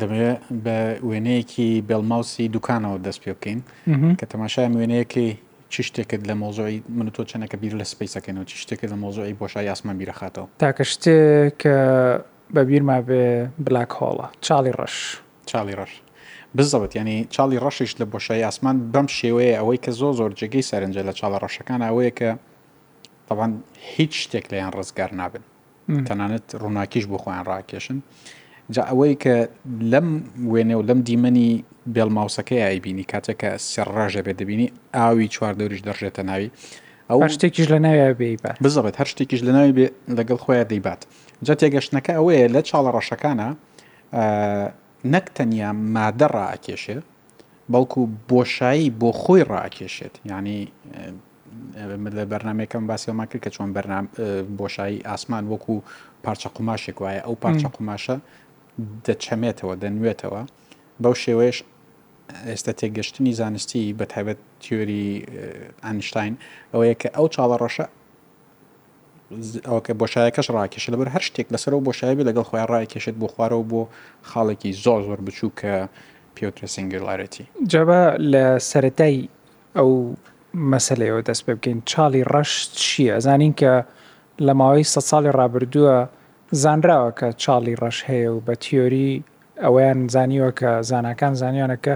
دەمەوێت بە وێنەیەکی بێڵماوسی دوکانەوە دەست پێ بکەین کە تەماشایم وێنەیەکی چ شتێکت لە مۆزۆی من تۆ چەنەکە بیر لە سپیسەکەنەوە چ شتێکت لە مۆزۆی بۆشای ئاسمان بیرەخاتەوە تاکە شتێک کە بە بیرما بێ بلاک هۆڵە چاڵی ڕەش چاڵی ڕەش بزەوت ینی چاڵی ڕەشیش لە بۆشای ئاسمان بەم شێوەیە ئەوەی کە زۆ زۆر جێگەی سەرنجە لە چاڵە ڕەشەکان ئەوەیە کە تەوان هیچ شتێک لەیان ڕزگار نابن تەنانەت ڕووناکیش بۆ خۆیان ڕاکێشن جا ئەوەی کە لەم وێنێ و لەم دیمەنی بێڵ ماوسەکەی ئایبینی کاتێک کە سێڕڕژە بێ دەبینی ئاوی چواردەوریش دەڕژێتە ناوی ئەو شتێکیش لە ناوی بێ بزڕێت هەر شتێکیش لە ناوی بێ لەگەڵ خۆیان دەیبات جا تێگەشتنەکە ئەوەیە لە چاڵە ڕەشەکانە نەک تەنیا مادە ڕاکێشێ بەڵکو بۆشایی بۆ خۆی ڕاکێشێت یعنی لە بەرنمێکم باسیەوەمان کرد کە چۆن بەرنام بۆشایی ئاسمان وەکو پارچە قوماشێک وایە ئەو پارچە قوماشە دەچەمێتەوە دەنوێتەوە بەو شێوەیەش ئێستا تێگەشتنی زانستی بە تایبەت تیۆری ئەنشتین ئەوەیە کە ئەو چاڵە ڕەشە ئەوەکە بۆشایەکەش ڕاکێشە لەبەر هەر شتێک لەسەر و بۆشای بێ لەگەڵ خۆیان ڕایکێشێت بۆ خوارەوە بۆ خاڵێکی زۆر زۆر بچوو کە پێوترە سنگلارەتی جابا لە سەتای ئەو مەسلەیەوە دەست پێ بکەین چاڵی ڕەش چییە ئەزانین کە لە ماوەی سە ساڵی ڕابردووە زانراوە کە چاڵی ڕەش هەیە و بە تیۆری ئەوەیان زانیوە کە زانکان زانیانە کە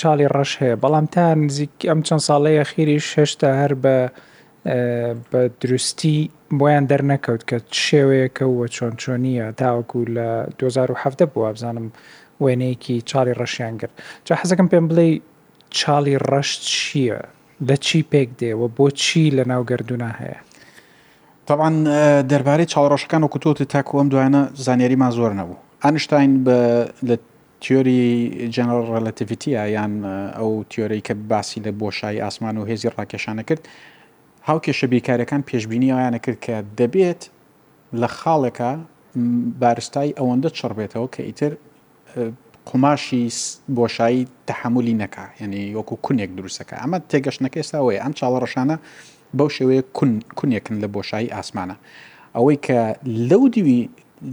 چاڵی ڕەش هەیە بەڵام تا نزیک ئەم چەند ساڵەیە خیریش هێشتا هەر بە بە دروستی بۆیان دەرنەکەوت کە چ شێوەیەکە و چۆن چۆنییە تاوەکو لە دوو هەزار و حەڤدە بوو وابزانم وێنەیەکی چاڵی ڕەشیان گرت جا حەزەکەم پێم بڵێی چاڵی ڕەش چییە لە چی پێک دێ و بۆچی لە ناو گەردونا هەیە تەبان دەربارەی چاڵڕەشەکان و کوتۆتی تاکو ئەم دوایانە زانیاریمان زۆر نەبوو ئەنشتین بە لە تیۆری جەنەڕڵ ڕێلەتیڤیتیە یان ئەو تیۆرەی کە باسی لە بۆشایی ئاسمان و هێزی ڕاکێشانە کرد هاوکێشە بیرکارەکان پێشبینی ئەویانە کرد کە دەبێت لە خاڵێکە بارستایی ئەوەندە چڕ بێتەوە کە ئیتر قوماشی بۆشایی تحملی نەکە یعنی وەکو کونێک دروستەکە ئەمە تێگەشتنەکە ئێستاەوەی ئەم چاڵەڕەشانە بەو شێوەیە کونێکن لە بۆشایی ئاسمانە ئەوەی کە لەو دیوی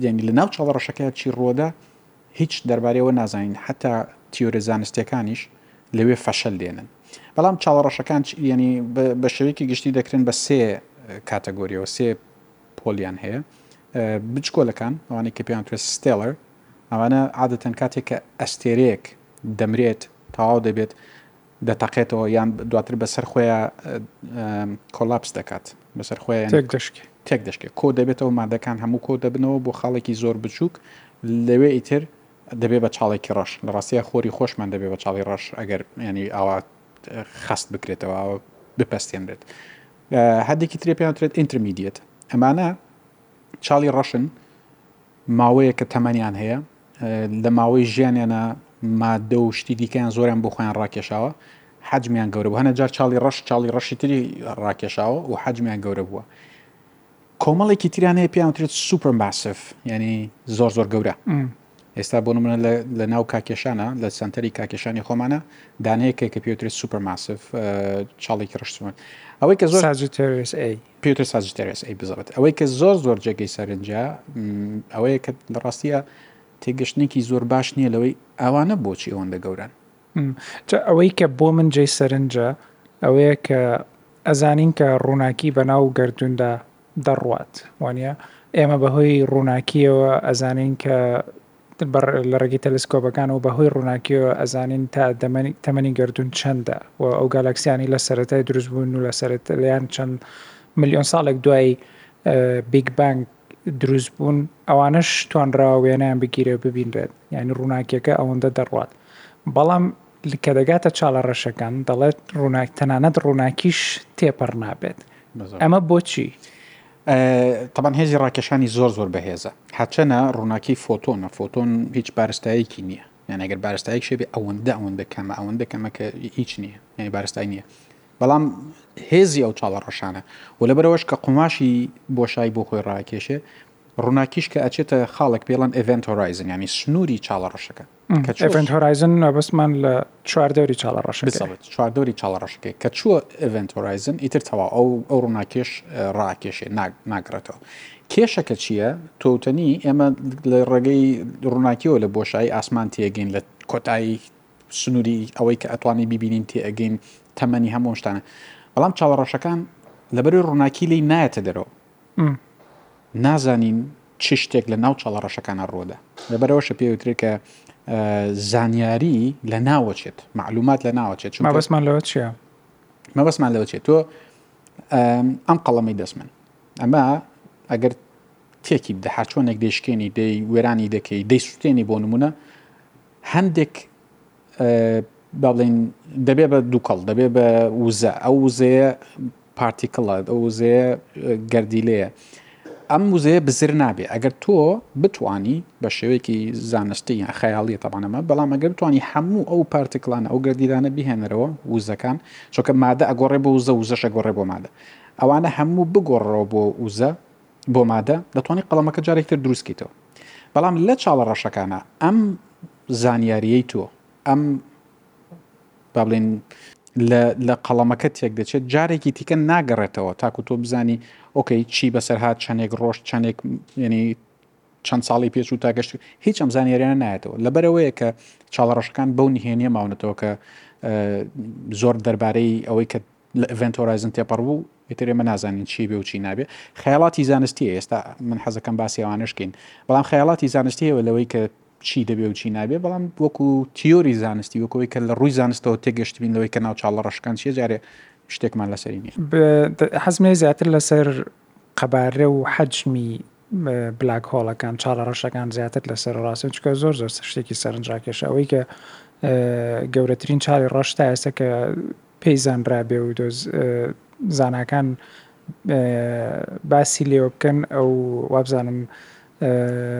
دەنگ لە ناو چاڵەڕەشەکە چی ڕۆدا هیچ دەربارەی ئەوە نازانین حەتا تیۆرە زانستیەکانیش لەوێ فەشەل دێنن بەڵام چاوەڕەشەکان یعنی بە شێوەیەکی گشتی دەکرێن بە سێ کاتەگۆریەوە سێ پۆلیان هەیە بچکۆلەکان ئەوانەی کە پێیان توێت ستێلەر ئەوانە عادەتەن کاتێک کە ئەستێرەیەک دەمرێت تەواو دەبێت دەتەقێتەوە یان دواتر بەسەر خۆیا کۆلاپس دەکات بەسەر خۆیان تێک دەشکێ تێک دەشکێ کۆ دەبێتەوە مادەکان هەموو کۆ دەبنەوە بۆ خاڵێکی زۆر بچووک لەوێ ئیتر دەبێ بە چاڵێکی ڕەش لە ڕاستەیە خۆری خۆشمان دەبێ بە چاڵی ڕەش ئەگەر ینی ئاوا خست بکرێتەوە ئەوە بپەستێنرێت هەندێکی ترێ پێیان ترێت ئینترمیدیت ئەمانە چاڵی ڕەشن ماوەیەکە تەمەنیان هەیە لە ماوەی ژیانیانە مادە و شتی دیکەیان زۆریان بۆ خۆیان ڕاکێشاوە حەجمیان گەورە بوو هەنە جار چاڵی ڕەش چاڵی ڕەشی تری ڕاکێشاوە و حەجمیان گەورە بووە کۆمەڵێکی تیران هەیە پێیان ترێت سوپەر ماسف یعنی زۆر زۆر گەورە ئێستا بۆ منە لە ناو کاکێشانە لە سنتەری کاکێشانی خۆمانە دانەیەکێک کە پێوترێت سوپەر ماسف چاڵێکی ڕشتمن ئەوەی کە زۆر پیۆتر ساجیتاریاس ئەی بزڕت ئەوەی کە زۆر زۆر جێگەی سەرنجە ئەوەیە کە لە ڕاستیە تێگەشتنێکی زۆر باش نییە لەوەی ئەوانە بۆچی ئەوەندە گەورەن جا ئەوەی کە بۆ من جێی سەرنجە ئەوەیە کە ئەزانین کە ڕووناکی بەناو گەردووندا دەڕوات وانە ئێمە بەهۆی ڕووناکیەوە ئەزانین کە بەڕ لە ڕێگەی تەلەسکۆبەکانەوە بە هۆی ڕووناکیەوە ئەزانین تا دەمەنی تەمەنی گەردوون چەندە و ئەو گالاکسیانەی لە سەرەتای دروست بوون و لە سەرەت لەیان چەند ملیۆن ساڵێک دوای بیگ بانگ دروست بوون ئەوانەش توانراوە وێنەیان بگیرێ ببینرێت یعنی ڕووناکیەکە ئەوەندە دەڕوات بەڵام کە دەگاتە چاڵە ڕەشەکان دەڵێت ڕووناک تەنانەت ڕووناکیش تێپەڕ نابێت ئەمە بۆچی؟ تەبان هێزی ڕاکێشانی زۆر زۆر بەهێزە هەچەنە ڕووناکی فۆتۆنە فۆتۆن هیچ بارستایەکی نییە یان ئەگەر بارستایەک شێبێ ئەوەندە ئەوەندە کەمە ئەوەندە کەمە کە هیچ نییە یعنی بارستای نییە بەڵام هێزی ئەو چاڵە ڕەشانە و لەبەرەوەش کە قوماشی بۆشای بۆ خۆی ڕاکێشێ ڕووناکیش کە ئەچێتە خاڵک پێڵەن ئڤنت هۆرایزن ینی سنووری چاڵە ڕەشەکە ئێڤێنت هۆرایزن مەبەستمان لە چواردەوری چاڵە ڕەش چواردەوری چاڵە ڕەشەکەی کە چووە ئێڤێنت هۆرایزن ئیتر تەوا ئەو ئەو ڕووناکێش ڕاکێشێ ناگرێتەوە کێشەکە چییە تۆتەنی ئێمە لە ڕێگەی ڕووناکیەوە لە بۆشایی ئاسمان تێگەین لە کۆتایی سنووری ئەوەی کە ئەتوانی ببینین تێگەین تەمەنی هەموو شتانە بەڵام چاڵە ڕەشەکان لەبەر ڕووناکی لی نایەتە دەرەوە نازانین چ شتێک لە ناو چاڵە ڕەشەکانا ڕووەدا. لەبەرئەوەشە پێی وترێت کە زانیاری لە ناوەچێت، مەعلومات لە ناوەچێت. چونکە مەبەستمان لەوە چییە؟ مەبەستمان لەوە چییە؟ تۆ ئەم قەڵەمەی دەست من ئەمە ئەگەر تێکی بدە هەرچۆنێک دەیشکێنی دەی وێرانی دەکەی دەیسووتێنی بۆ نمونە هەندێک با بڵێین دەبێ بە دووکەڵ دەبێ بە وزە ئەو وزەیە پارتیکڵە ئەو وزەیە گەردیلەیە ئەم وزەیە بزر نابێ ئەگەر تۆ بتانی بە شێوەیەکی زانستی یان خەیاڵی تەبانەمە بەڵام ئەگەر بتانی هەموو ئەو پارتیکلانە ئەو گەردیلانە بهێنەرەوە وزەکان چۆکە مادە ئەگۆڕێ بۆ وزە وزەش ئەگۆڕێ بۆ مادە ئەوانە هەموو بگۆڕەوە بۆ وزە بۆ مادە دەتوانانی قەڵەمەکە جارێکتر دروستکەیتەوە بەڵام لە چاڵە ڕەشەکانە ئەم زانیاریی تۆ ئەم با بڵێن لە لە قەڵەمەکە تێک دەچێت جارێکی تیکە ناگەڕێتەوە تاکو تۆ بزانی ئۆکەی چی بەسەر هاات چەندێک ڕۆژ چەندێک ینی چەند ساڵی پێچ و تا گەشت هیچ ئەم زانیاریانە نایەتەوە لەبەرەوەیە کە چاڵەڕەشەکان بەو نهێنیە ماونەتەوە کە زۆر دەربارەی ئەوەی کە لە ئڤنت هۆرایزن تێپەڕ بوو ئێترێمە نازانین چی بێ و چی نابێ خەیاڵاتی زانستی ئێستا من حەزەکەم باسیوانشکین بەڵام خەیاڵاتی زانستی هەیە لەوەی کە چی دەبێ و چی نابێ بەڵام وەکو تیۆری زانستی وەکەوەی کە لە ڕووی زانستەوە تێگەشتبین لەوەی کە ناوچاڵە ڕەشەکان چیە جارێ شتێکمان لەسەری نیە حەزمێ زیاتر لەسەر قەبارە و حەجمی بلاک هۆڵەکان چاڵە ڕەشەکان زیاتر لەسەر ڕاستن چکە زۆر زۆر شتێکی سەرنجڕاکێش ئەوەی کە گەورەترین چاوی ڕەش تا ئێستا کە پێی زانرا بێ و دۆز زاناکان باسی لێوە بکەن ئەو وابزانم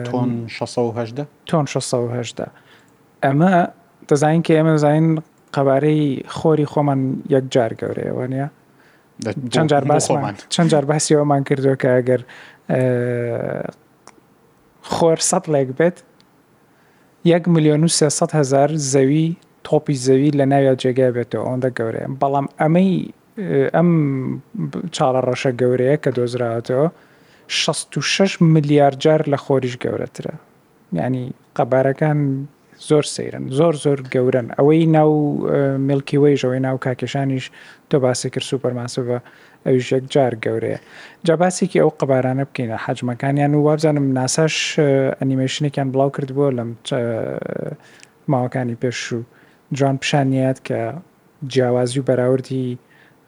تۆن شەسە و هەشدە تۆن شەسە و هەشدە ئەمە دەزانین کە ئێمە دەزانین قەبارەی خۆری خۆمان یەکجار گەورەیە وانە دە- بۆ- چەند جار بۆ باسمان خۆمان. چەند جار باسیەوەمان کردووە کە ئەگەر ئە، خۆر سەد لێک بێت یەک ملیۆن و سێسەد هەزار زەوی تۆپی زەوی لە ناویا جێگای بێتەوە ئەوەندە گەورەیە بەڵام ئەمەی ئەم چاڵە ڕەشە گەورەیە کە دۆزراوەتەوە شەست و شەش ملیار جار لە خۆریش گەورەترە یعنی قەبارەکان زۆر سەیرن زۆر زۆر گەورن ئەوەی ناو ملکی وەیژەوەی ناو کاکێشانیش تۆ باسی کرد سوپەرماسە بە ئەویش یەک جار گەورەیە جا باسێکی ئەو قەبارانە بکەینە حەجمەکانیان و وابزانم ناساش ئەنیمەشنێکیان بڵاو کردبووە لەم ماوەکانی پێشوو، جوان پیشانیات کە جیاوازی و بەراوردی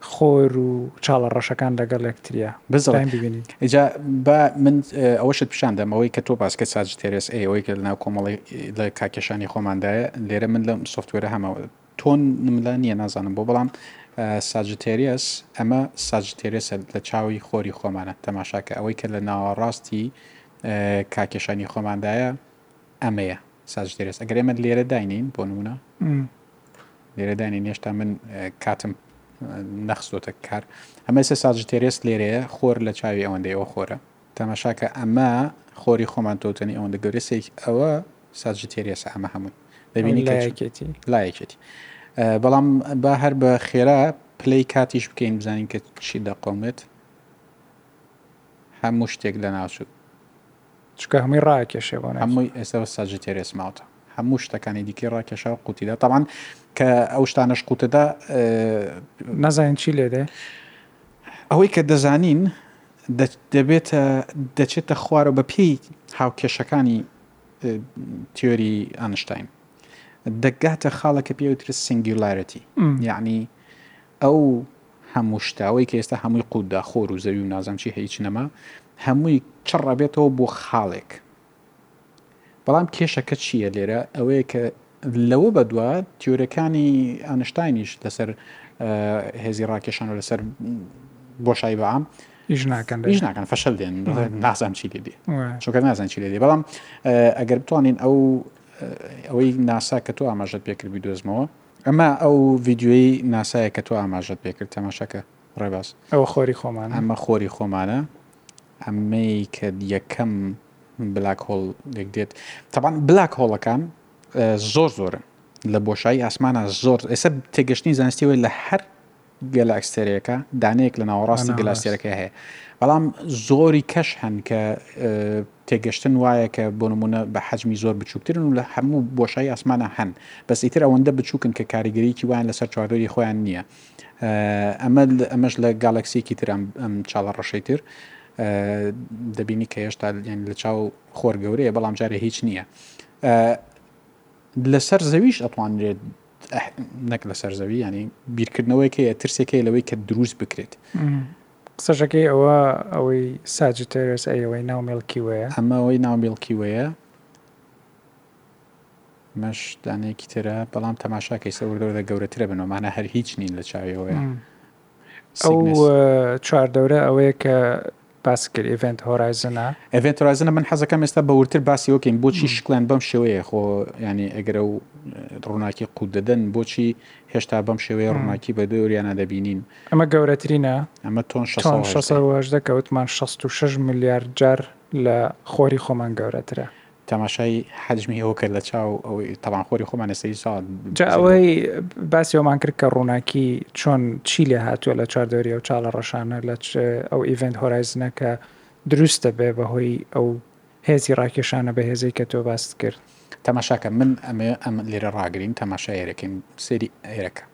خۆر و چاڵە ڕەشەکان لەگەڵ یەکتریا. بزڕێت ببینین. ئیجا با من ئەوەشت پیشان دەم ئەوەی کە تۆ باسکە ساج تێرێس ئەی ئەوەی کە لەناو کۆمەڵی لە کاکێشانی خۆماندایە لێرە من لەم سوفتوێرە هەمەوە تۆن نملا نییە نازانم بۆ بەڵام ساجتێریس ئەمە ساجتێرێسە لە چاوی خۆری خۆمانە تەماشاکە ئەوەی کە لە ناوەڕاستی کاکێشانی خۆماندایە ئەمەیە ساجدێرێس ئەگەر ئێمە لێرە داینین بۆ نمونە لێرە داینین هێشتا من کاتم نەخستۆتە کار ئەمە سێ ساج تێرێس لێرەیە خۆر لە چاوی ئەوەندەی ئەوە خۆرە تەمەشاکە ئەمە خۆری خۆمان تۆتەنی ئەوەندە گەورەسێک ئەوە ساج تێرێس ئەمە هەمووی دەبینی لایەکێتی لایەکێتی بەڵام با هەر بە خێرا پلی کاتیش بکەین بزانین کە چی دەقۆمێت هەموو شتێک لە ناوچوو چونکە هەمووی ڕاکێشێ بۆ ناوی. هەمووی ئێستا بە ساجیتێریەس ماوتە هەموو شتەکانی دیکەی ڕاکێشا و قوتیدا تەبان کە ئەو شتانەش قوتەدا نازانین چی لێ دێ ئەوەی کە دەزانین دەبێتە دەچێتە خوارەوە بە پێی هاوکێشەکانی تیۆری ئانشتین دەگاتە خاڵە کە پێوترێت سنگیولارەتی یعنی ئەو هەموو شتاوەی کە ئێستا هەمووی قووتدا خۆر و زەوی و نازانم چی هیچ نەما هەمووی چڕ ئەبێتەوە بۆ خاڵێک بەڵام کێشەکە چییە لێرە ئەوەیە کە لەوە بەدوا تیۆرەکانی ئەنشتاینیش لەسەر هێزی ڕاکێشان و لەسەر بۆشایی بەعام ئیش ناکەن ئیش ناکەن فەشل دێن نازان چی لێدی چۆکە نازان چی لێدی بەڵام ئەگەر بتوانین ئەو ئەوەی ناسا کە تۆ ئاماژەت پێکرد بدۆزمەوە ئەمە ئەو ڤیدیۆی ناسایە کە تۆ ئاماژەت پێ کرد تەماشاکە ڕێباز. ئەوە خۆری خۆمانە. ئەمە خۆری خۆمانە. ئەمەی کە یەکەم بلاک هۆڵ لێک دێت تەبان بلاک هۆڵەکان زۆر زۆرن لە بۆشایی ئاسمانە زۆر ئێستا تێگەشتنی زانستی وێ لە هەر گەلاکسێرەیەکە دانەیەک لە ناوەڕاستی گەلاکسێرەکەی هەیە بەڵام زۆری کەش هەن کە تێگەشتن وایە کە بۆ نمونە بە حەجمی زۆر بچووکترن و لە هەموو بۆشایی ئاسمانە هەن بەس ئیتر ئەوەندە بچووکن کە کاریگەریکی وان لەسەر چواردۆری خۆیان نییە ئەمە ئەمەش لە گالاکسیکی تر ئەم چاڵە ڕەشەی تر دەبینی کە هێشتا لە چاو خۆر گەورەیە بەڵام جارێ هیچ نییە لەسەر زەویش ئەتوانرێت ئەه نەک لەسەر زەوی یانی بیرکردنەوەیەک هەیە ترسێک هەیە لەوەی کە دروست بکرێت قسەشەکەی ئەوە ئەوەی ساجتەرس ئەوەی ناو مێڵکی وەیە ئەمە ئەوەی ناو مێڵکی وەیە مەش دانەیەکی ترە بەڵام تەماشاکەی سەوردەوردە گەورەترە بنەوەمانە هەر هیچ نین لە چاویەوەیە ئەو چوار دەورە ئەوەیە کە باس کرد ئڤنت هۆرایزنە ئڤنت هۆرایزنە من حەزەکەم ئێستا بە ورتر باسی وەکەین بۆچی شکلان بەم شێوەیە خۆ ینی ئەگەرە و ڕووناکی قووت دەدەن بۆچی هێشتا بەم شێوەیە ڕووناکی بە دووریانە دەبینین ئەمە گەورەترینە ئەمە تۆن 16 کەوتمان 66 میلیارد جار لە خۆری خۆمان گەورەترە تەماشای حەجمی ئەوە کە لە چاو ئەوەی تەڵانخۆری خۆمان لە سەری چاو جا ئەوەی باسی ئەومان کرد کە ڕووناکی چۆن چی لێ هاتووە لە چواردەوری ئەو چاڵە ڕەشانە لە ئەو ئیڤنت هۆرایزنە کە دروست دەبێ بەهۆی ئەو هێزی ڕاکێشانە بە هێزەی کە تۆ باست کرد تەماشاکە من ئەمێ ئەم لێرە ڕاگرین تەماشا ئێرەکەین سێری ئێرەکە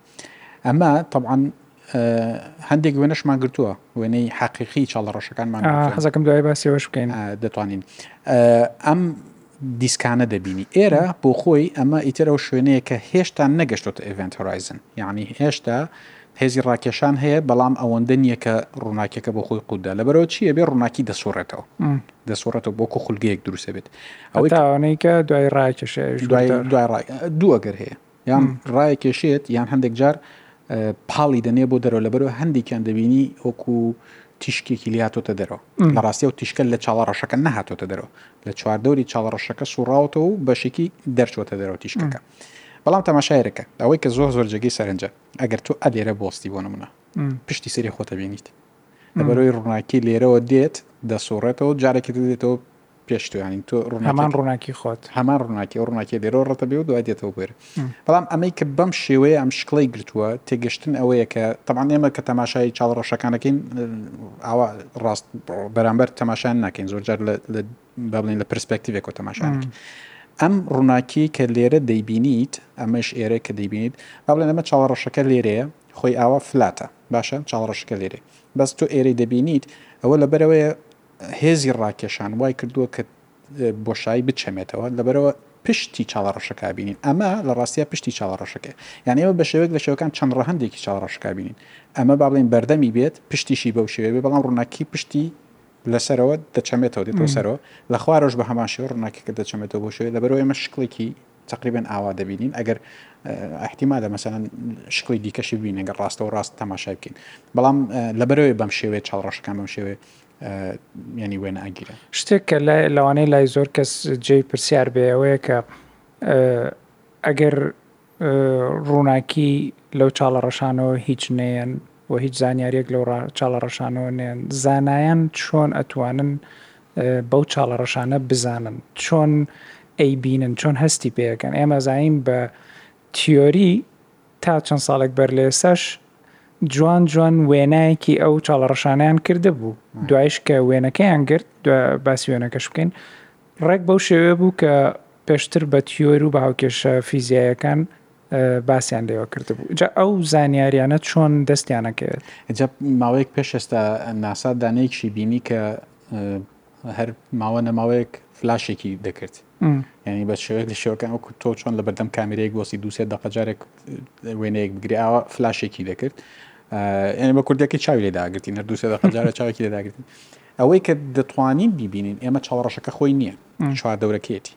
ئەمە تەبعەن هەندێک وێنەشمان گرتووە وێنەی حەقیقی چاڵە ڕەشەکانمان حەزەکەم دوای باسی ئەوش بکەین دەتوانین ئەم دیسکانە دەبینی ئێرە بۆ خۆی ئەمە ئیتر ئەو شوێنەیە کە هێشتا نەگەشتۆتە ئڤنت هۆرایزن یعنی هێشتا هێزی ڕاکێشان هەیە بەڵام ئەوەندە نییە کە ڕووناکیەکە بۆ خۆی قودا لەبەرەوە چیە بێ ڕووناکی دەسوڕێتەوە دەسوڕێتەوە بۆکو خولگەیەک دروستە بێت ئەوەی تاوانەیکە دوای ڕاکێشێ دوای دوای دووەگەر هەیە یان ڕایەکێشێت یان هەندێک جار پاڵی دەنێ بۆ دەرەوە لەبەرەوە هەندێکیان دەبینی وەکو تیشکێکی لاتۆتە دەرەوە لە ڕاستی و تیشکە لە چاڵە ڕەشەکە نەهاتۆتە دەرەوە لە چواردەوری چاڵە ڕەشەکە سوڕاوەوە و بەشێکی دەرچوەتە دەرەوە تیشکەکە بەڵام تەماشایرەکە ئەوەی کە زۆر زۆر جێگەی سەرنجە ئەگەر تۆ ئەلێرە بۆستی بۆ نمونە پشتی سری خۆتە بینیت لەبەرەوەی ڕووناکی لێرەوە دێت دەسوڕێتەوە جارێکی دێتەوە پێش توانین تۆ ڕوونامان ڕووناکی خۆت هەمان ڕووناکی ئەو ڕووناکی لێرەوە ڕەتە بێ و دوای دێتەوە بێر بەڵام ئەمەی کە بەم شێوەیە ئەم شکڵی گرتووە تێگەشتن ئەوەیە کە تەمان ئێمە کە تەماشای چاڵ ڕەشەکانەکەین ئاوا ڕاست بەرامبەر تەماشان ناکەین زۆر جار لە بڵین لە پرسپەکتیڤێکەوە تەماشان ئەم ڕووناکی کە لێرە دەیبینیت ئەمەش ئێرە کە دەیبینیت با بڵێن ئەمە چاڵ ڕەشەکە لێرەیە خۆی ئاوا فلاتە باشە چاڵ ڕەشەکە لێرێ بەس تۆ ئێرەی دەبینیت ئەوە لەبەرەوەی هێزی ڕاکێشان وای کردووە کە بۆشایی بچەمێتەوە لەبەرەوە پشتی چاڵە ڕەشەکە بینین ئەمە لە ڕاستە پشتی چاڵە ڕەشەکە یان ئێمە بە شێوەیەک لە شێوەکان چەند ڕەهندێکی چاڵە ڕەشەکە بینین ئەمە با بڵێن بەردەمی بێت پشتیشی بەو شێوێ بێ بەڵام ڕووناکی پشتی لەسەرەوە دەچەمێتەوە دێتەوە سەرەوە لە خوارەوەش بە هەمان شێوە ڕووناکیکە دەچەمێتەوە بۆ شێوێ لەبەرەوە ئێمە شکڵێکی تەقریبەن ئاوا دەبینین ئەگەر احتیمالە مەسەن شکۆی دیکەشی بینە گە ڕاستەوە ڕاست تەماشای بکەین بەڵام لەبەرەوەی بەم شێوێ چاڵڕەشەکان بەم شێوێ ینی وێنە ئەگیرە شتێک کە لەوانەیە لای زۆر کەس جێی پرسیار بێ ئەوەیە کە ئەگەر ڕووناکی لەو چاڵە ڕەشانەوە هیچ نەیەن و هیچ زانیاریەک لەو چاڵە ڕەشانەوە نێن زانایان چۆن ئەتوانن بەو چاڵە ڕەشانە بزانن چۆن ئەی بینن چۆن هەستی پێەکەن ئێمە زانین بە تیۆری تا چەند ساڵێک بەر لێسەش جوان جوان وێنایەکی ئەو چاڵە ڕەشانیان کردە بوو دوایش کە وێنەکەیان گرت باسی وێنەکەش بکەین ڕێک بەو شێوێ بوو کە پێشتر بە تیۆر و بە هاوکێشە فیزیایەکان باسیان لێوە کردبوو جا ئەو زانیاریانە چۆن دەستیانە کرد جا ماوەیەک پێش ئێستا ناسا دانەیەکشی بینی کە هەر ماوە نەماوەیەک فلاشێکی دەکرد ینی بە شێوەیە لە شێوەکان وەکو تۆ چۆن لە بەردەم کامیرەیەک بۆسی دووسێ دەقەجارێک وێنەیەک بگری ئاوا فلاشێکی دەکرد ئێمە بە کوردەکەی چاوی لێداگرتی نەر دووسێ دەقەجارە چاوێکی لێداگرتی ئەوەی کە دەتوانین بیبینین ئێمە چاوەڕەشەکە خۆی نییە چوار دەورەکەیەتی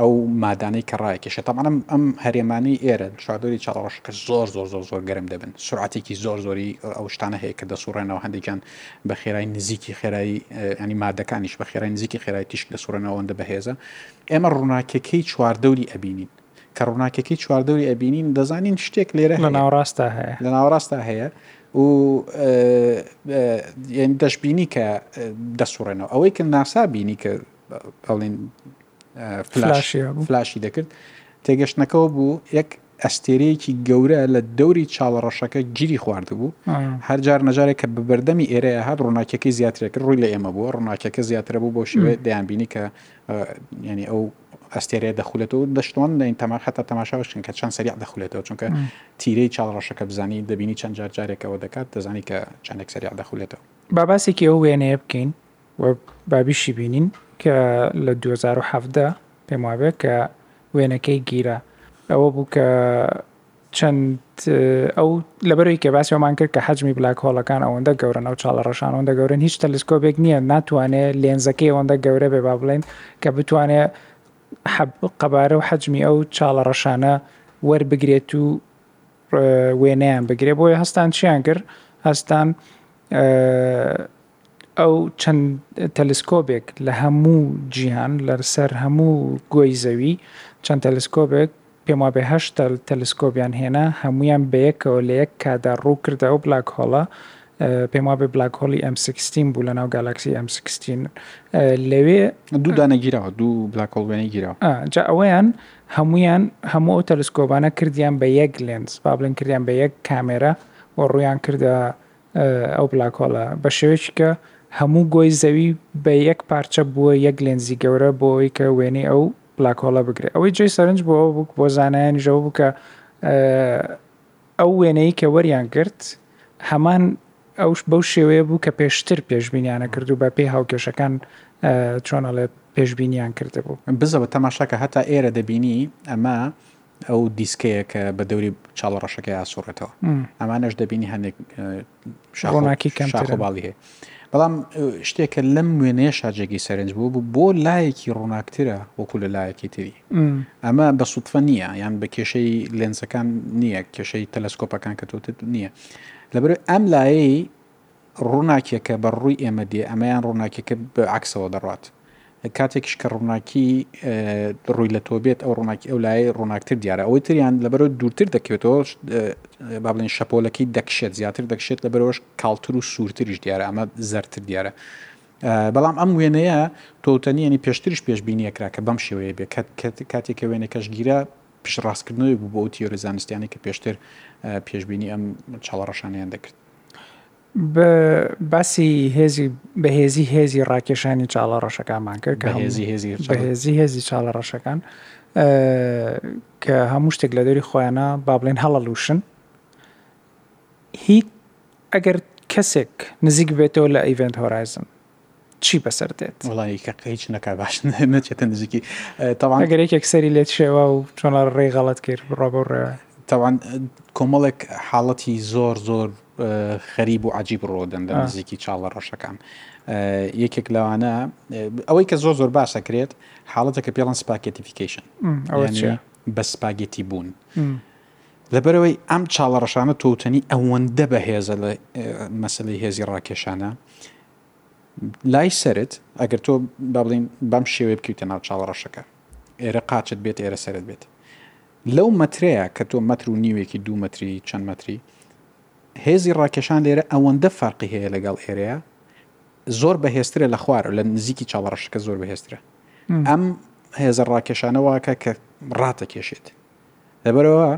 ئەو مادانەی کە ڕایکێشێت تەبعەن ئەم ئەم هەرێمانەی ئێرە چواردۆری چاڵەڕەش کە زۆر زۆر زۆر زۆر گەرم دەبن سرعەتێکی زۆر زۆری ئەو شتانە هەیە کە دەسوڕێنەوە هەندێکیان بە خێرای نزیکی خێرایی ینی مادەکانیش بە خێرای نزیکی خێرای تیشک دەسوڕێنەوەندە بەهێزە ئێمە ڕووناکەکەی چواردەوری ئەبینین کە ڕووناکەکەی چواردەوری ئەبینین دەزانین شتێک لێرە لە ناوڕاستە هەیە لە ناوڕاستە هەیە و دەشببینی کە دەسوڕێنەوە ئەوەی کە ناسا بینی کە بەڵێن فلاشی دەکرد تێگەشتنەکەەوە بوو یەک ئەستێرەیەکی گەورە لە دەوری چاڵە ڕەشەکە گیری خواردبوو هەرجار نەجارێک کە بە بەردەمی ئێرە هات ڕووناکیەکەی زیاترێک ڕووی لە ئێمە بووە ڕووناکیەکە زیاترە بوو بۆ شێوێ دەیانبینی کە ینی ئەو ئەستێرەیە دەخولێت و دەشتوان لەین تەما حتا تەماشاوشن کە چەند سەریع دەخولێتەوە چونکە تیرەی چاڵ ڕەشەکە بزانی دەبینی چەند جار جارێکەوە دەکات دەزانی کە چندێک سەریع دەخولێتەوە باباسێکی ئەو وێنەیە بکەین وەک با بیشیبینین کە لە دوو هەزار و حەڤدە پێم وابێ کە وێنەکەی گیرا ئەوە بوو کە چەند ئەو لەبەرەوەی کە باسی ئەومان کرد کە حەجمی بلاک هۆڵەکان ئەوەندە گەورن ئەو چاڵە ڕەشان ئەوەندە گەورن هیچ تەلسکۆبێک نییە ناتوانێ لێنزەکەی ئەوەندە گەورە بێ با بڵێن کە بتوانێ قەبارە و حەجمی ئەو چاڵە ڕەشانە وەربگرێت و وێنەیان بگرێ بۆیە هەستان چیان کرد هەستان ئەو چەند تەلسکۆبێک لە هەموو جیهان لە سەر هەموو گۆی زەوی چەند تەلسکۆبێک پێم وابێ هەشت تەلسکۆبیان هێنا هەموویان بەیەکەوە لە یەک کاتدا ڕوو کردە ئەو بلاک هۆڵە پێم وابێ بلاک هۆڵی ئەم سکستین بوو لە ناو گالاکسی ئەم سکستین لەوێ دوو دانەگیراوە دوو بلاک هۆڵ وێنەی گیراوە جا ئەوەیان هەمویان هەموو ئەو تەلسکۆبانە کردیان بە یەک لێنز با بڵێن کردیان بە یەک کامێرە و ڕویان کردە ئەو بلاکهۆڵە بە شێوەیەکی کە هەموو گۆی زەوی بە یەک پارچە بووە یەک لێنزی گەورە بۆ ئەوەی کە وێنەی ئەو بلاکهۆڵە بگرێت ئەوەی جێی سەرنج بۆ ئەو بوو بۆ زانایانیش ئەوە بوو کە ئەو وێنەی کە وەریان گرت هەمان ئەوش بەو شێوەیە بوو کە پێشتر پێشبینیانە کرد و بە پێی هاوکێشەکان چۆن ئەڵێ پێشبینیان کردبوو بزەوە تەماشاکە هەتا ئێرە دەبینی ئەمە ئەو دیسکەیە کە بە دەوری چاڵە ڕەشەکەی ئاسووڕێتەوە. ئەمانەش دەبینی هەندێک ڕووناکی کەمتر و باڵی هەیە. بەڵام شتێک کە لەم وێنەیەشا جێگەی سەرنج بوو بوو بۆ لایەکی ڕووناکترە وەکوو لە لایەکی تری. ئەمە بە سوتفە نییە یان بە کێشەی لێنزەکان نییە، کێشەی تەلەسکۆپەکان کە تۆتت نییە. لەبەرئەوەی ئەم لایەی. ڕووناکیەکە بەر ڕووی ئێمە دێ ئەمەیان ڕووناکیەکە بە عەکسەوە دەڕوات کاتێکیش کە ڕووناکی ڕووی لە تۆ بێت ئەو ڕووناکی ئەو لایە ڕووناکتر دیارە ئەوەی تریان لەبەرەوە دوورتر دەکەوێتەوە با بڵێن شەپۆلەکەی دەکشێت زیاتر دەکشێت لەبەرەوەش کاڵتر و سوورتریش دیارە ئەمە زەرتر دیارە بەڵام ئەم وێنەیە تۆتەنیەنی پێشترش پێشببینیەکرا کە بەم شێوەیە بێ کاتێکە وێنەکەش گیرە پشتڕاستکردنەوەی بوو بۆ ئەو تیۆرە زانستیانی کە پێشتر پێشببینی ئەم چاڵە ڕەشانیان دەکرد باسی هێزی بەهێزی هێزی ڕاکێشانی چاڵە ڕەشەکانمان کرد کە هێزی هێزی بەهێزی هێزی چاڵە ڕەشەکان کە هەموو شتێک لە دەری خۆیانە با بڵێن هەڵەلووشن هیچ ئەگەر کەسێک نزیک بێتەوە لە ئەیڤنت هۆرایزن چی بەسەر دێت؟ وەڵایی کەکە هیچ نەکا باش نەچێتە نزیکی تەوان ئەگەر یەکێک سەری لێت شێوا و چۆن ڕێی غەڵت کرد بڕۆ بەو ڕێوە تەوان کۆمەڵێک حاڵەتی زۆر زۆر خەریب و عجیب ڕۆدەن لە نزیکی چاڵە ڕەشەکان یەکێک لەوانە ئەوەی کە زۆر زۆر باسە کرێت حاڵەتە کە پێڵەن سپاکێتیفیکیشن بە سپاگێتی بوون لەبەرئەوەی ئەم چاڵەڕەشانە تۆوتەنی ئەوەندە بەهێزە لە مەسلەی هێزی ڕاکێشانە لای سرت ئەگەر تۆ بابلین بەم شێوێ بکەیتە ناو چاڵەڕەشەکە ئێرە قاچت بێت ئێرە سرت بێت لەو مەترەیە کە تۆ مەتر و نیوێکی دوو مەتری چەند مەتری هێزی ڕاکێشان لێرە ئەوەندە فەرقی هەیە لەگەڵ ئێرەیە زۆر بەهێسترە لە خوار لە نزیکی چاڵڕەشەکە زۆر بەهێسترە ئەم هێزە ڕاکێشانەوەکە کە ڕاتە کێشێت لەبەرئەوە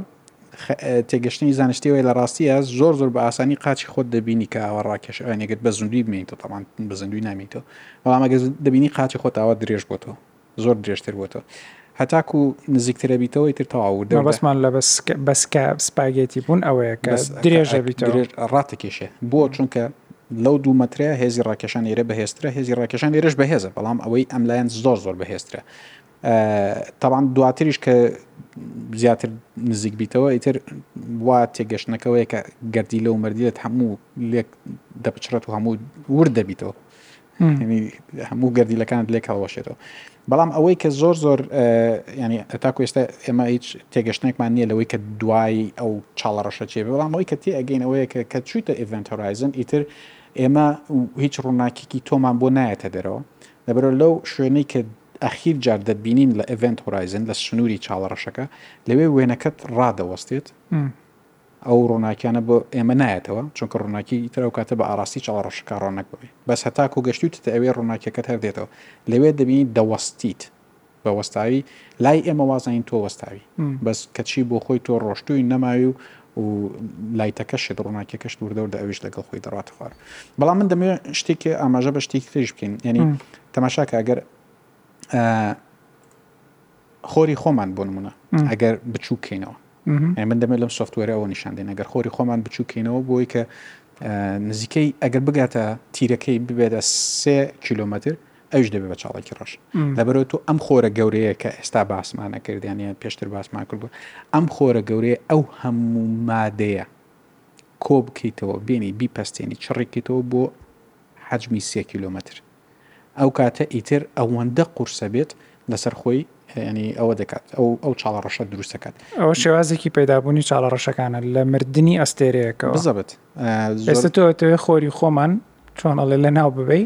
تێگەشتنی زانستی ئەوەیە لە ڕاستیە زۆر زۆر بە ئاسانی قاچی خۆت دەبینی کە ئاوە ڕاکێش ئەوێنێگەت بە زندوی بمێنیتەوە تەمان بە زندوی نامێنیتەوە بەڵام ئەگە دەبینی قاچی خۆت ئاوا درێژ بۆ تۆ زۆر درێژتر بۆ تۆ هەتاکو نزیکترە بیتەوەی تر تەواو بەسمان لە بەسکە سپاگێتی بوون ئەوەیە کە درێژە بیتەوە ڕاتەکێشێ بۆ چونکە لەو دوو مەترە هێزی ڕاکێشان لێرە بەهێزترە هێزی ڕاکێشان لێرەش بەهێزە بەڵام ئەوەی ئەم لایەن زۆر زۆر بەهێزترە تەبعەن دواتریش کە زیاتر نزیک بیتەوە ئیتر وا تێگەشتنەکەوەیە کە گەردیلە و مەردیلت هەموو لێک دەپچڕێت و هەموو ورد دەبیتەوە ینی هەموو گەردیلەکانت لێک هەڵوەشێتەوە بەڵام ئەوەی کە زۆر زۆر ینی تاکو ئێستا ئێمە هیچ تێگەشتێکمان نییە لەوەی کە دوای ئەو چاڵە ڕەشە چێ بەڵام ئەوەی کە تێ ئەگەین ئەوەیە کە کە چوویتە ئڤنت هۆرایزن ئیتر ئێمە هیچ ڕووناکیکی تۆمان بۆ نایەتە دەرەوە لەبەرەوە لەو شوێنەی کە ئەخیر جار دەتبینین لە ئێڤێنت هۆرایزن لە سنووری چاڵەڕەشەکە، لەوێ وێنەکەت ڕادەوەستێت، ئەو ڕووناکیانە بۆ ئێمە نایەتەوە، چونکە ڕووناکی ئیتر ئەو کاتە بە ئاڕاستی چاڵەڕەشەکە ڕۆنەک بووی، بەس هەتاکوو گەشتوویتەتە ئەوێ ڕووناکیەکەت هەر دێتەوە، لەوێ دەبینیت دەوەستیت بە وەستاوی، لای ئێمە وازانین تۆ وەستاوی، بەس کەچی بۆ خۆی تۆ ڕۆشتووی نەماوی و و لایتەکەشت ڕووناکیەکەشت وردەوردە ئەویش لەگەڵ خۆی دەڕاتە خوار بەڵام من دەمێ شتێکی ئاماژە بە شتێکی تریش بکەین یعنی تەماشاکە ئەگەر خۆری خۆمان بۆ نمونە ئەگەر بچووکەینەوە من دەمێت لەم سوفتوەرەوە نیشان دێن ئەگەر خۆری خۆمان بچووکەینەوە بۆی کە نزیکەی ئەگەر بگاتە تیرەکەی ببێتە سێ کیلومتر ئەویش دەبێت بە چاڵێکی ڕەش لەبەرەوە تۆ ئەم خۆرە گەورەیە کە ئێستا باسمانە کردیانە پێشتر باسمان کردو ئەم خۆرە گەورەیە ئەو هەموو مادەیە کۆ بکەیتەوە بینی بیپەستێنی چڕیکەیتەوە بۆ حەجمی سێ کیلومتر ئەو کاتە ئیتر ئەوەندە قورسە بێت لەسەر خۆی ینی ئەوە دەکات ئەو ئەو چاڵە ڕەشە دروستەکات ئەوە شێوازێکی پەیدابوونی چاڵە ڕەشەکانە لە مردنی ئەستێرەیەەکە بزەبت ئێستا تۆ تۆێ خۆری خۆمان چۆن ئەڵێ لە ناو ببی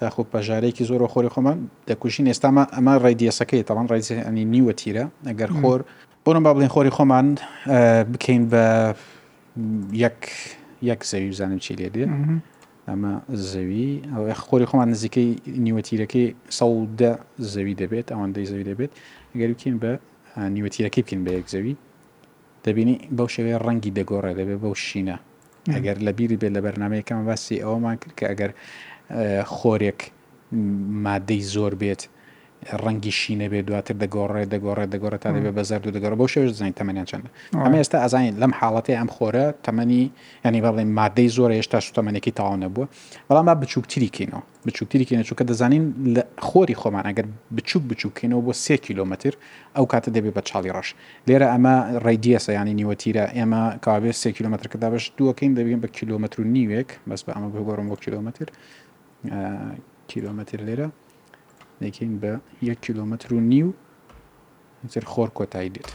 داخۆ پەژارەیەکی زۆر و خۆری خۆمان دەکوژین ئێستاما ئەمە ڕێدیەسەکەی تاوان ڕێزیانی نیوە تیرە ئەگەر خۆر بۆنم با بڵین خۆری خۆمان بکەین بە یەک یەک زەوی بزانم چی لێ دێ ئەمە زەوی ئەو خۆری خۆمان نزیکەی نیوەتیرەکەی سەودە زەوی دەبێت ئەوەندەی زەوی دەبێت ئەگەر بکەین بە نیوەتیرەکەی بکەین بە یەک زەوی دەبینی بەو شێوەیە ڕەنگی دەگۆڕێ دەبێت بەو شینە ئەگەر لە بیرت بێت لە بەرنامەیەکەمان باسی ئەوەمان کرد کە ئەگەر خۆرێک مادەی زۆر بێت ڕەنگی شینە بێت دواتر دەگۆڕێت دەگۆڕێت دەگۆڕێت تا دەبێت بە زەرد و دەگەڕ بۆ شێش دەزانین تەمەنیان چەندە ئەمە ئێستا ئەزانین لەم حاڵەتی ئەم خۆرە تەمەنی ینی بەڵێ مادەی زۆر هێشتا سوتەمەنێکی تاوا نەبووە بەڵام ما بچووکتری کەینەوە بچووکتری بکەینەوە، چونکە دەزانین لە خۆری خۆمان ئەگەر بچووک بچووک بکەینەوە بۆ سێ کیلۆمەتر ئەو کاتە دەبێت بە چاڵی ڕەش. لێرە ئەمە ڕەیدیەسە یانی نیوەتیرە، ئێمە کەوابێت سێ کیلۆمەتر کە دابەش دووەکەین دەبین بە کیلۆمەتر و نیوێک بەس بە ئەمە بگۆڕم بۆ کیلۆمەتر کیلۆمەتر لێرە دەکەین بە یەک کیلۆمەتر و نیو تر خۆر کۆتایی دێت.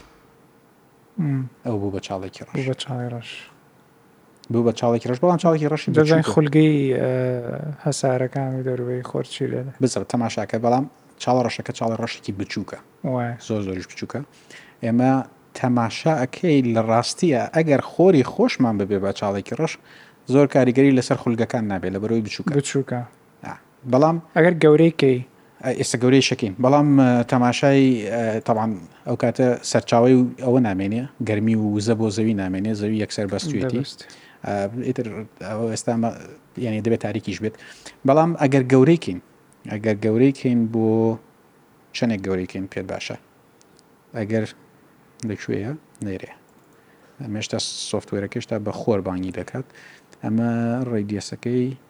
ئەو بوو بە چاڵێکی ڕەش. بوو بە چاڵی ڕەش. بوو بە چاڵێکی ڕەش بەڵام چاڵێکی ڕەشی بە جەزای چیتە؟ خولگەی ئە، هەسارەکان و دەروبەی خۆر چی لێ دێ؟ بزڕ تەماشاکە بەڵام چاڵە ڕەشەکە چاڵە ڕەشێکی بچووکە وایە. زۆر زۆریش بچووکە ئێمە تەماشا ئەکەی لە ڕاستیە ئەگەر خۆری خۆشمان ببێ بە چاڵێکی ڕەش زۆر کاریگەری لەسەر خولگەکان نابێ لەبەرەوەی بچووکە. بچووکە. نا بەڵام ئەگەر گەورەی کەی. ئێستا گەورەی شەکین بەڵام تەماشای تەبان ئەو کاتە سەرچاوی ئەوە نامێنێ گەرمی و وزە بۆ زەوی نامێنێ زەوی یەکسەر بەستوێتی ئیتر ئێستا یعنی دەبێت تاریکیش بێت بەڵام ئەگەر گەورەیکەین ئەگەر گەورەیکەین بۆ چەندێک گەورەیکەین پێت باشە ئەگەر لەکوێیە نێرێ ئەمێشتا سوفتوێرەکەشتا بە خۆر بانگی دەکات ئەمە ڕێگەسەکەی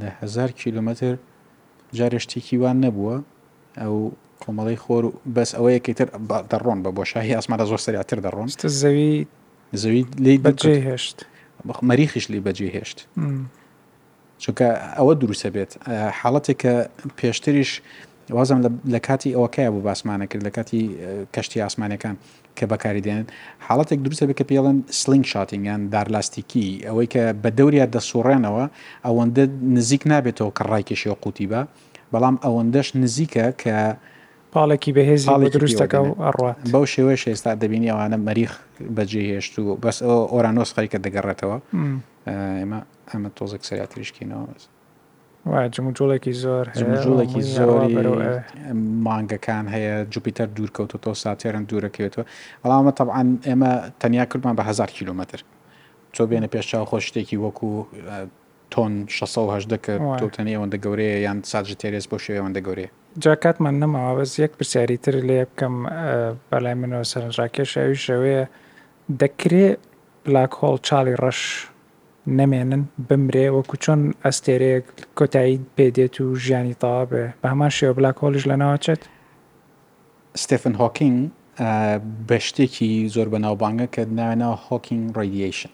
لە هەزار کیلۆمەتر جارێ شتێکی وا نەبووە ئەو کۆمەڵی خۆر و بەس ئەوەیە کە تر دەڕۆن بە بۆشایی ئاسمانە زۆر سریاتر دەڕۆن زەوی زەوی لی بەجێ هێشت مەریخیش لی بەجێ هێشت چونکە ئەوە دروستە بێت حاڵەتێک کە پێشتریش وازم لە کاتی ئەوە کەیە بوو باسمانە کرد لە کاتی کەشتی ئاسمانەکان کە بەکاری دێنن حاڵەتێک دروست دەبێت کە پێڵن سلینگ شاتینگ یان دار لاستیکی ئەوەی کە بە دەوریا دەسوڕێنەوە ئەوەندە نزیک نابێتەوە کە ڕایکێشی و قوتی بە بەڵام ئەوەندەش نزیکە کە پاڵێکی بەهێز پاڵێک دروستەکە و ئەڕات بەو شێوەیە شێستا دەبینی ئەوانە مەریخ بەجێ هێشت و بەس ئۆرانۆس خەریکە دەگەڕێتەوە ئێمە ئەمە تۆزێک سەراتریشکینەوە بەس وایە جموجوڵێکی زۆر هەیە جموجوڵێکی زۆری مانگەکان هەیە جوپیتەر دوورکەوتەوە ساتێرن دوورەکەوێتەوە ئەڵامە تەعاان ئێمە تەنیا کردمان بە هزار کیلومتر تۆ بێنە پێشچاو خۆ شتێکی وەکو تۆن 16 کە تۆتەنی ئەوەندە گەورەیە یان ساجە تێرێز بۆ شێوەندە گەورەیە جاکاتمان نەماوە بەس یەک پرسیاری تر لێ بکەم بەلای منەوە سەرنجڕاکێشەوی شەوەیە دەکرێ بلاک هۆڵ چاڵی ڕەش نەمێنن بمرێ وەکو چۆن ئەستێرەیەک کۆتایی پێ دێت و ژیانی تەواو بێ بە هەمان شێوە بلاک هۆڵیش لەناو ئەچێت. ستێفن هۆکینگ بە شتێکی زۆر بەناوبانگە کە ناوێ ناوە هۆکینگ ڕێدیەیشن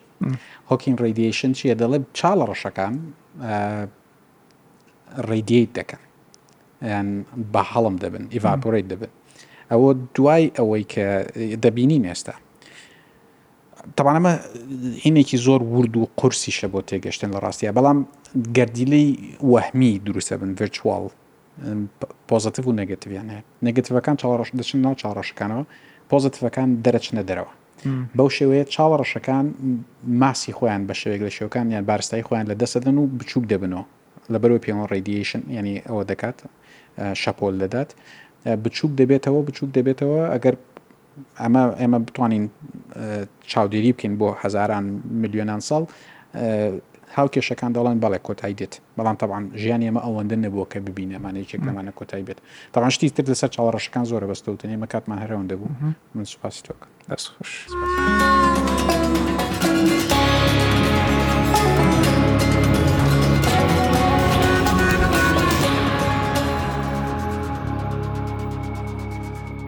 هۆکینگ ڕێدیەیشن چییە دەڵێ چاڵە ڕەشەکان ڕێدیەیت دەکەن یان بە هەڵم دەبن ئیڤاپۆرەیت دەبن ئەوە دوای ئەوەی کە دەبینی مێستا تەبعەن ئەمە هینێکی زۆر ورد و قورسیشە بۆ تێگەشتن لە ڕاستیە بەڵام گەردیلەی وەهمی دروستە بن ڤرچواڵ پۆزتیف و نگەتیڤیان هەیە نگەتیڤەکان چاوەڕەش دەچن ناو چاڕەشەکانەوە پۆزتیفەکان دەرەچنە دەرەوە بەو شێوەیە چاوە ڕەشەکان ماسی خۆیان بە شێوێک لە شێوەکان یان بارستای خۆیان لە دەسەدەن و بچووک دەبنەوە لە بەرەوە پێوەن ڕێدیشن ینی ئەوە دەکات شەپۆل دەدات بچووک دەبێتەوە بچووک دەبێتەوە ئەگەر ئەمە ئێمە بتوانین چاودێری بکەین بۆ هەزاران ملیۆنان ساڵ هاوکێشەکان دەڵێن بەڵێ کۆتایی دێت بەڵام تاوان ژیان ئێمە ئەوەندە نەبووە کە ببینەمانە یەکێک لەمانە کۆتایی بێت تاوان شتی تر لەسەر چاوەڕەشەکان زۆرە بەستەوتن ئێمە کاتمان هەرەوەن دەبوو من سوپاسی تۆکە دەست خوش.